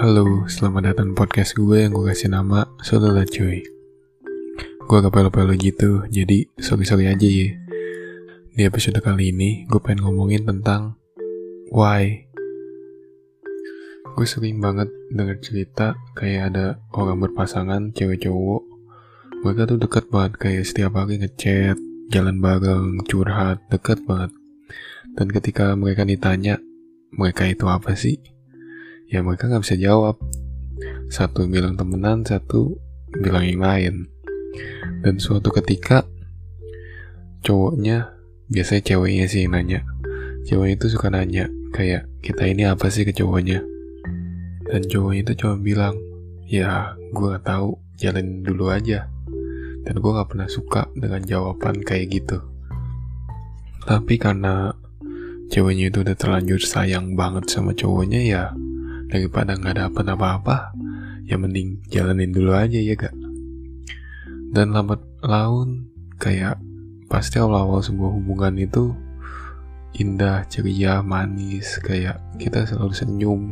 Halo, selamat datang podcast gue yang gue kasih nama Solola Cuy. Gue agak pelo-pelo gitu, jadi sorry-sorry aja ya. Di episode kali ini, gue pengen ngomongin tentang why. Gue sering banget denger cerita kayak ada orang berpasangan, cewek cowok. Mereka tuh deket banget, kayak setiap hari ngechat, jalan bareng, curhat, deket banget. Dan ketika mereka ditanya, mereka itu apa sih? Ya mereka nggak bisa jawab. Satu bilang temenan satu bilang yang lain. Dan suatu ketika cowoknya biasanya ceweknya sih yang nanya. Cewek itu suka nanya kayak kita ini apa sih ke cowoknya? Dan cowoknya itu cuma bilang ya gue gak tahu jalan dulu aja. Dan gue gak pernah suka dengan jawaban kayak gitu. Tapi karena ceweknya itu udah terlanjur sayang banget sama cowoknya ya daripada nggak dapet apa-apa ya mending jalanin dulu aja ya gak dan lambat laun kayak pasti awal-awal sebuah hubungan itu indah, ceria, manis kayak kita selalu senyum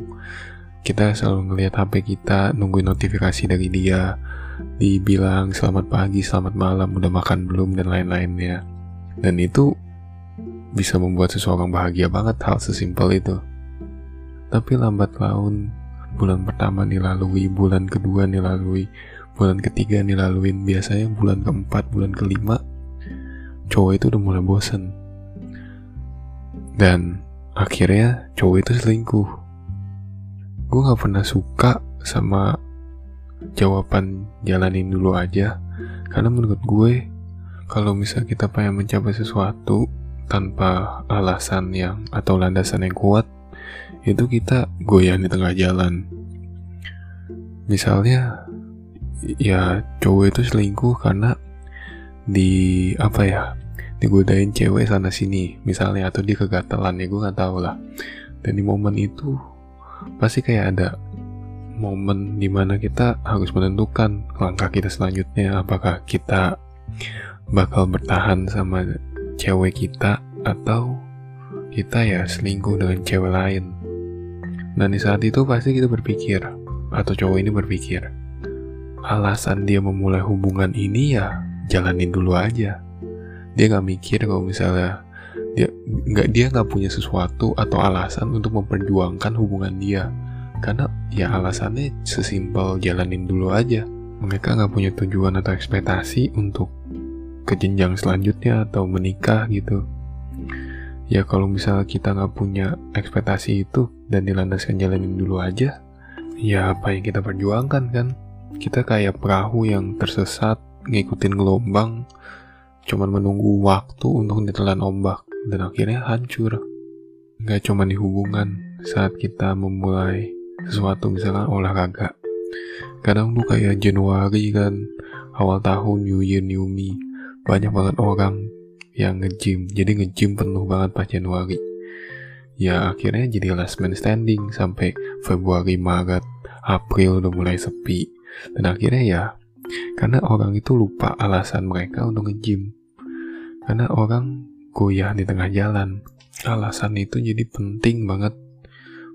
kita selalu ngelihat HP kita nungguin notifikasi dari dia dibilang selamat pagi, selamat malam, udah makan belum dan lain-lainnya. Dan itu bisa membuat seseorang bahagia banget hal sesimpel itu tapi lambat laun, bulan pertama dilalui, bulan kedua dilalui, bulan ketiga dilaluin, biasanya bulan keempat, bulan kelima, cowok itu udah mulai bosen. Dan akhirnya cowok itu selingkuh. Gue gak pernah suka sama jawaban jalanin dulu aja, karena menurut gue, kalau misal kita pengen mencapai sesuatu tanpa alasan yang atau landasan yang kuat, itu kita goyah di tengah jalan. Misalnya, ya cowok itu selingkuh karena di apa ya digodain cewek sana sini misalnya atau dia kegatelan ya gue nggak tahu lah dan di momen itu pasti kayak ada momen di mana kita harus menentukan langkah kita selanjutnya apakah kita bakal bertahan sama cewek kita atau kita ya selingkuh dengan cewek lain dan di saat itu pasti kita berpikir, atau cowok ini berpikir, alasan dia memulai hubungan ini ya jalanin dulu aja. Dia nggak mikir kalau misalnya dia nggak dia nggak punya sesuatu atau alasan untuk memperjuangkan hubungan dia, karena ya alasannya sesimpel jalanin dulu aja. Mereka nggak punya tujuan atau ekspektasi untuk ke jenjang selanjutnya atau menikah gitu ya kalau misalnya kita nggak punya ekspektasi itu dan dilandaskan jalanin dulu aja ya apa yang kita perjuangkan kan? Kita kayak perahu yang tersesat ngikutin gelombang cuman menunggu waktu untuk ditelan ombak dan akhirnya hancur. Nggak cuma di hubungan saat kita memulai sesuatu misalnya olahraga. Kadang tuh kayak Januari kan? Awal tahun New Year New Me. Banyak banget orang yang nge-gym. Jadi nge-gym penuh banget pas Januari. Ya akhirnya jadi last man standing sampai Februari Maret April udah mulai sepi. Dan akhirnya ya karena orang itu lupa alasan mereka untuk nge-gym. Karena orang goyah di tengah jalan. Alasan itu jadi penting banget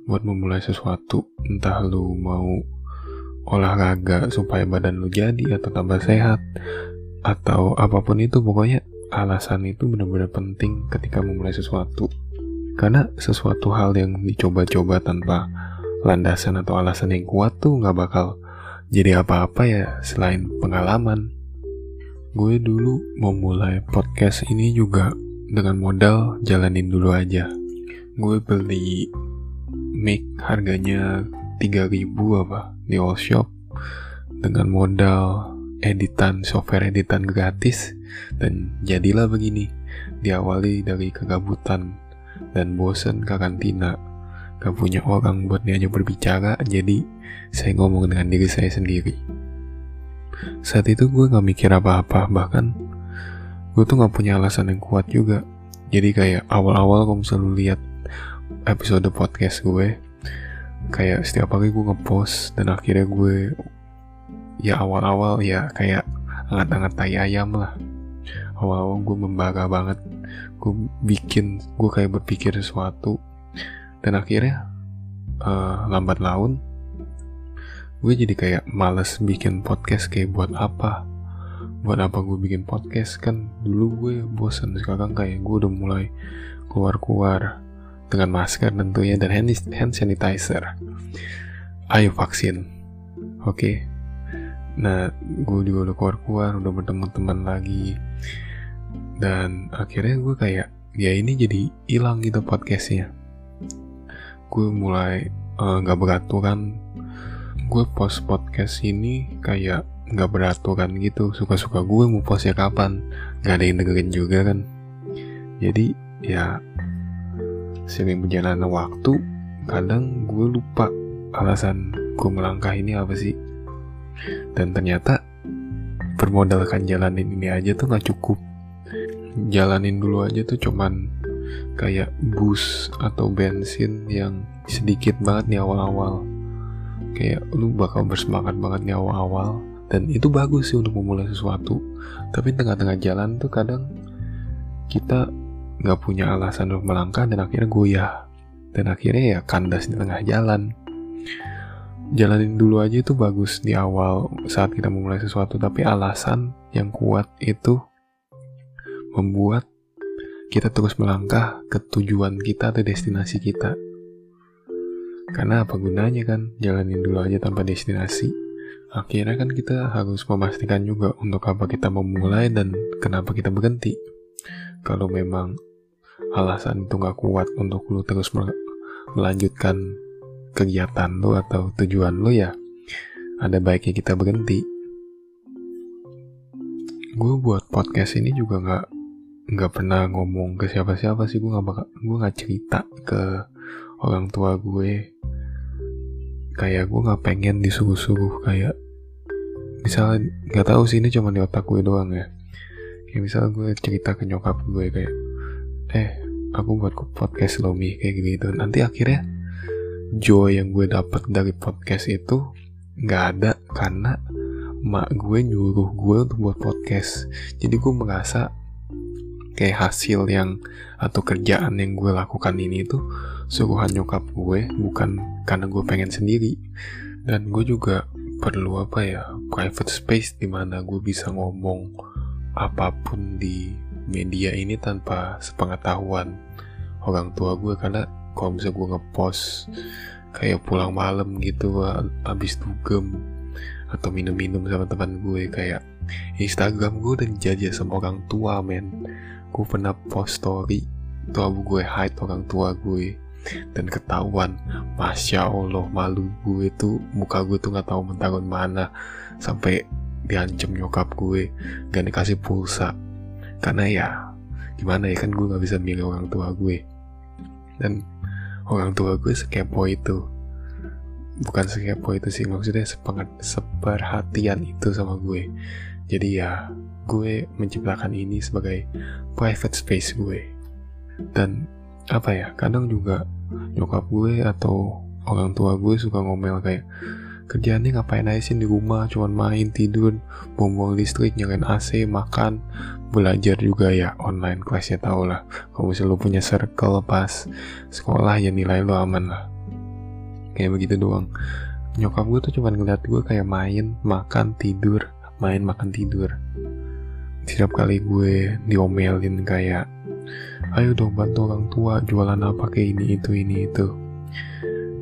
buat memulai sesuatu. Entah lu mau olahraga supaya badan lu jadi atau tambah sehat atau apa pun itu pokoknya alasan itu benar-benar penting ketika memulai sesuatu. Karena sesuatu hal yang dicoba-coba tanpa landasan atau alasan yang kuat tuh nggak bakal jadi apa-apa ya selain pengalaman. Gue dulu mau mulai podcast ini juga dengan modal jalanin dulu aja. Gue beli mic harganya 3000 apa di all shop dengan modal editan software editan gratis dan jadilah begini. Diawali dari kegabutan dan bosen karantina. Gak punya orang buat diajak berbicara jadi saya ngomong dengan diri saya sendiri. Saat itu gue gak mikir apa-apa bahkan gue tuh gak punya alasan yang kuat juga. Jadi kayak awal-awal kalau misalnya lihat episode podcast gue kayak setiap hari gue ngepost dan akhirnya gue ya awal-awal ya kayak angkat-angkat tai ayam lah awal-awal gue membara banget. Gue bikin gue kayak berpikir sesuatu. Dan akhirnya uh, lambat laun gue jadi kayak males bikin podcast kayak buat apa? Buat apa gue bikin podcast? Kan dulu gue bosan sekarang kayak gue udah mulai keluar-keluar dengan masker tentunya dan hand, hand sanitizer. Ayo vaksin oke? Okay? nah gue juga udah keluar-keluar udah bertemu teman lagi dan akhirnya gue kayak ya ini jadi hilang gitu podcastnya. Gue mulai uh, gak beraturan gue post podcast ini kayak nggak beraturan gitu. Suka-suka gue mau postnya kapan. Nggak ada yang dengerin juga kan. Jadi ya sering berjalannya waktu kadang gue lupa alasan gue melangkah ini apa sih. Dan ternyata bermodalkan jalanin ini aja tuh nggak cukup jalanin dulu aja tuh cuman kayak bus atau bensin yang sedikit banget nih awal-awal. Kayak lu bakal bersemangat banget nih awal-awal. Dan itu bagus sih untuk memulai sesuatu. Tapi tengah-tengah jalan tuh kadang kita nggak punya alasan untuk melangkah dan akhirnya goyah. Dan akhirnya ya kandas di tengah jalan. Jalanin dulu aja itu bagus di awal saat kita memulai sesuatu. Tapi alasan yang kuat itu membuat kita terus melangkah ke tujuan kita atau destinasi kita karena apa gunanya kan jalanin dulu aja tanpa destinasi akhirnya kan kita harus memastikan juga untuk apa kita memulai dan kenapa kita berhenti. Kalau memang alasan itu nggak kuat untuk lu terus melanjutkan kegiatan lu atau tujuan lu ya, ada baiknya kita berhenti. Gue buat podcast ini juga nggak nggak pernah ngomong ke siapa-siapa sih gue nggak bakal gue nggak cerita ke orang tua gue. Kayak gue nggak pengen disuruh-suruh kayak misalnya nggak tahu sih ini cuma di otak gue doang ya. Kayak misalnya gue cerita ke nyokap gue kayak eh aku buat podcast loh mi kayak gitu nanti akhirnya joy yang gue dapat dari podcast itu nggak ada karena mak gue nyuruh gue untuk buat podcast. Jadi gue merasa kayak hasil yang atau kerjaan yang gue lakukan ini tuh suruhan nyokap gue bukan karena gue pengen sendiri. Dan gue juga perlu apa ya private space di mana gue bisa ngomong apa pun di media ini tanpa sepengetahuan orang tua gue. Karena kalau bisa gue ngepost kayak pulang malam gitu abis dugem atau minum-minum sama teman gue kayak Instagram gue udah dijajah sama orang tua men gue pernah post story. Tuh abu gue hide orang tua gue. Dan ketahuan masya allah malu gue tuh muka gue tuh nggak tahu mentarun mana. Sampai diancam nyokap gue gak dikasih pulsa. Karena ya gimana ya kan gue nggak bisa milih orang tua gue. Dan orang tua gue sekepo itu. Bukan sekepo itu sih maksudnya sepengat seperhatian itu sama gue. Jadi ya gue menciptakan ini sebagai private space gue. Dan apa ya kadang juga nyokap gue atau orang tua gue suka ngomel kayak kerjaannya ngapain aja sih di rumah? Cuman main tidur buang-buang listrik nyalain AC makan belajar juga ya online kelas ya tau lah. Kalau misalnya lo punya circle pas sekolah ya nilai lo aman lah. Kayak begitu doang. Nyokap gue tuh cuman ngeliat gue kayak main makan tidur main makan tidur setiap kali gue diomelin kayak ayo dong bantu orang tua jualan apa kayak ini itu ini itu.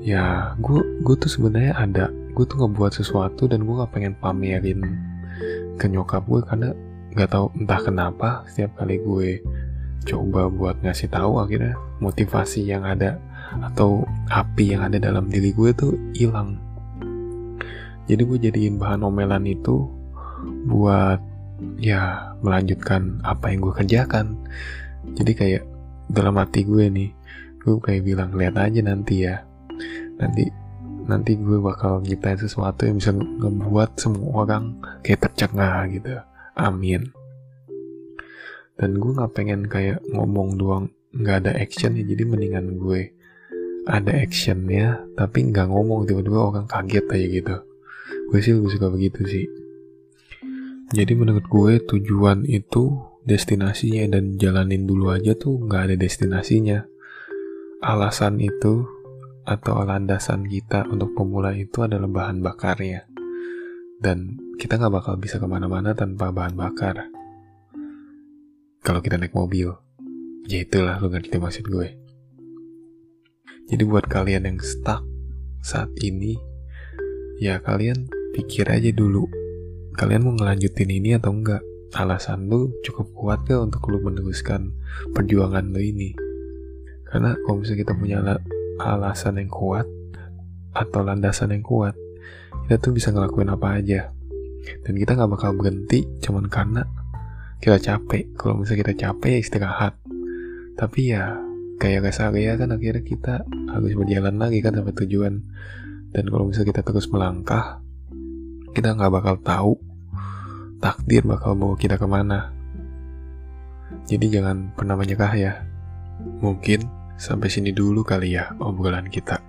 Ya gue gue tuh sebenarnya ada gue tuh ngebuat sesuatu dan gue gak pengen pamerin ke nyokap gue karena nggak tahu entah kenapa setiap kali gue coba buat ngasih tahu akhirnya motivasi yang ada atau api yang ada dalam diri gue tuh hilang. Jadi gue jadiin bahan omelan itu buat ya melanjutkan apa yang gue kerjakan. Jadi kayak dalam hati gue nih gue kayak bilang lihat aja nanti ya. Nanti nanti gue bakal nyiptain sesuatu yang bisa ngebuat semua orang kayak tercengah gitu. Amin. Dan gue nggak pengen kayak ngomong doang nggak ada action ya. Jadi mendingan gue ada actionnya tapi nggak ngomong tiba-tiba orang kaget aja gitu. Gue sih lebih suka begitu sih jadi menurut gue tujuan itu destinasinya dan jalanin dulu aja tuh nggak ada destinasinya. Alasan itu atau landasan kita untuk pemula itu adalah bahan bakarnya. Dan kita nggak bakal bisa ke mana-mana tanpa bahan bakar. Kalau kita naik mobil, ya itulah lu ngerti maksud gue. Jadi buat kalian yang stuck saat ini, ya kalian pikir aja dulu, kalian mau ngelanjutin ini atau enggak? Alasan lu cukup kuat gak untuk lu meneruskan perjuangan lu ini? Karena kalau misalnya kita punya alasan yang kuat atau landasan yang kuat, kita tuh bisa ngelakuin apa aja. Dan kita nggak bakal berhenti cuman karena kita capek. Kalau misalnya kita capek ya istirahat. Tapi ya kayak ya kan akhirnya kita harus berjalan lagi kan sampai tujuan. Dan kalau misalnya kita terus melangkah, kita nggak bakal tahu takdir bakal bawa kita ke mana. Jadi jangan pernah menyerah ya. Mungkin Sampai sini dulu kali ya obrolan kita.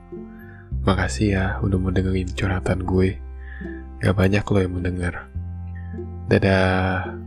Makasih ya udah mau dengerin curhatan gue. Gak banyak lo yang mendengar. Dadah.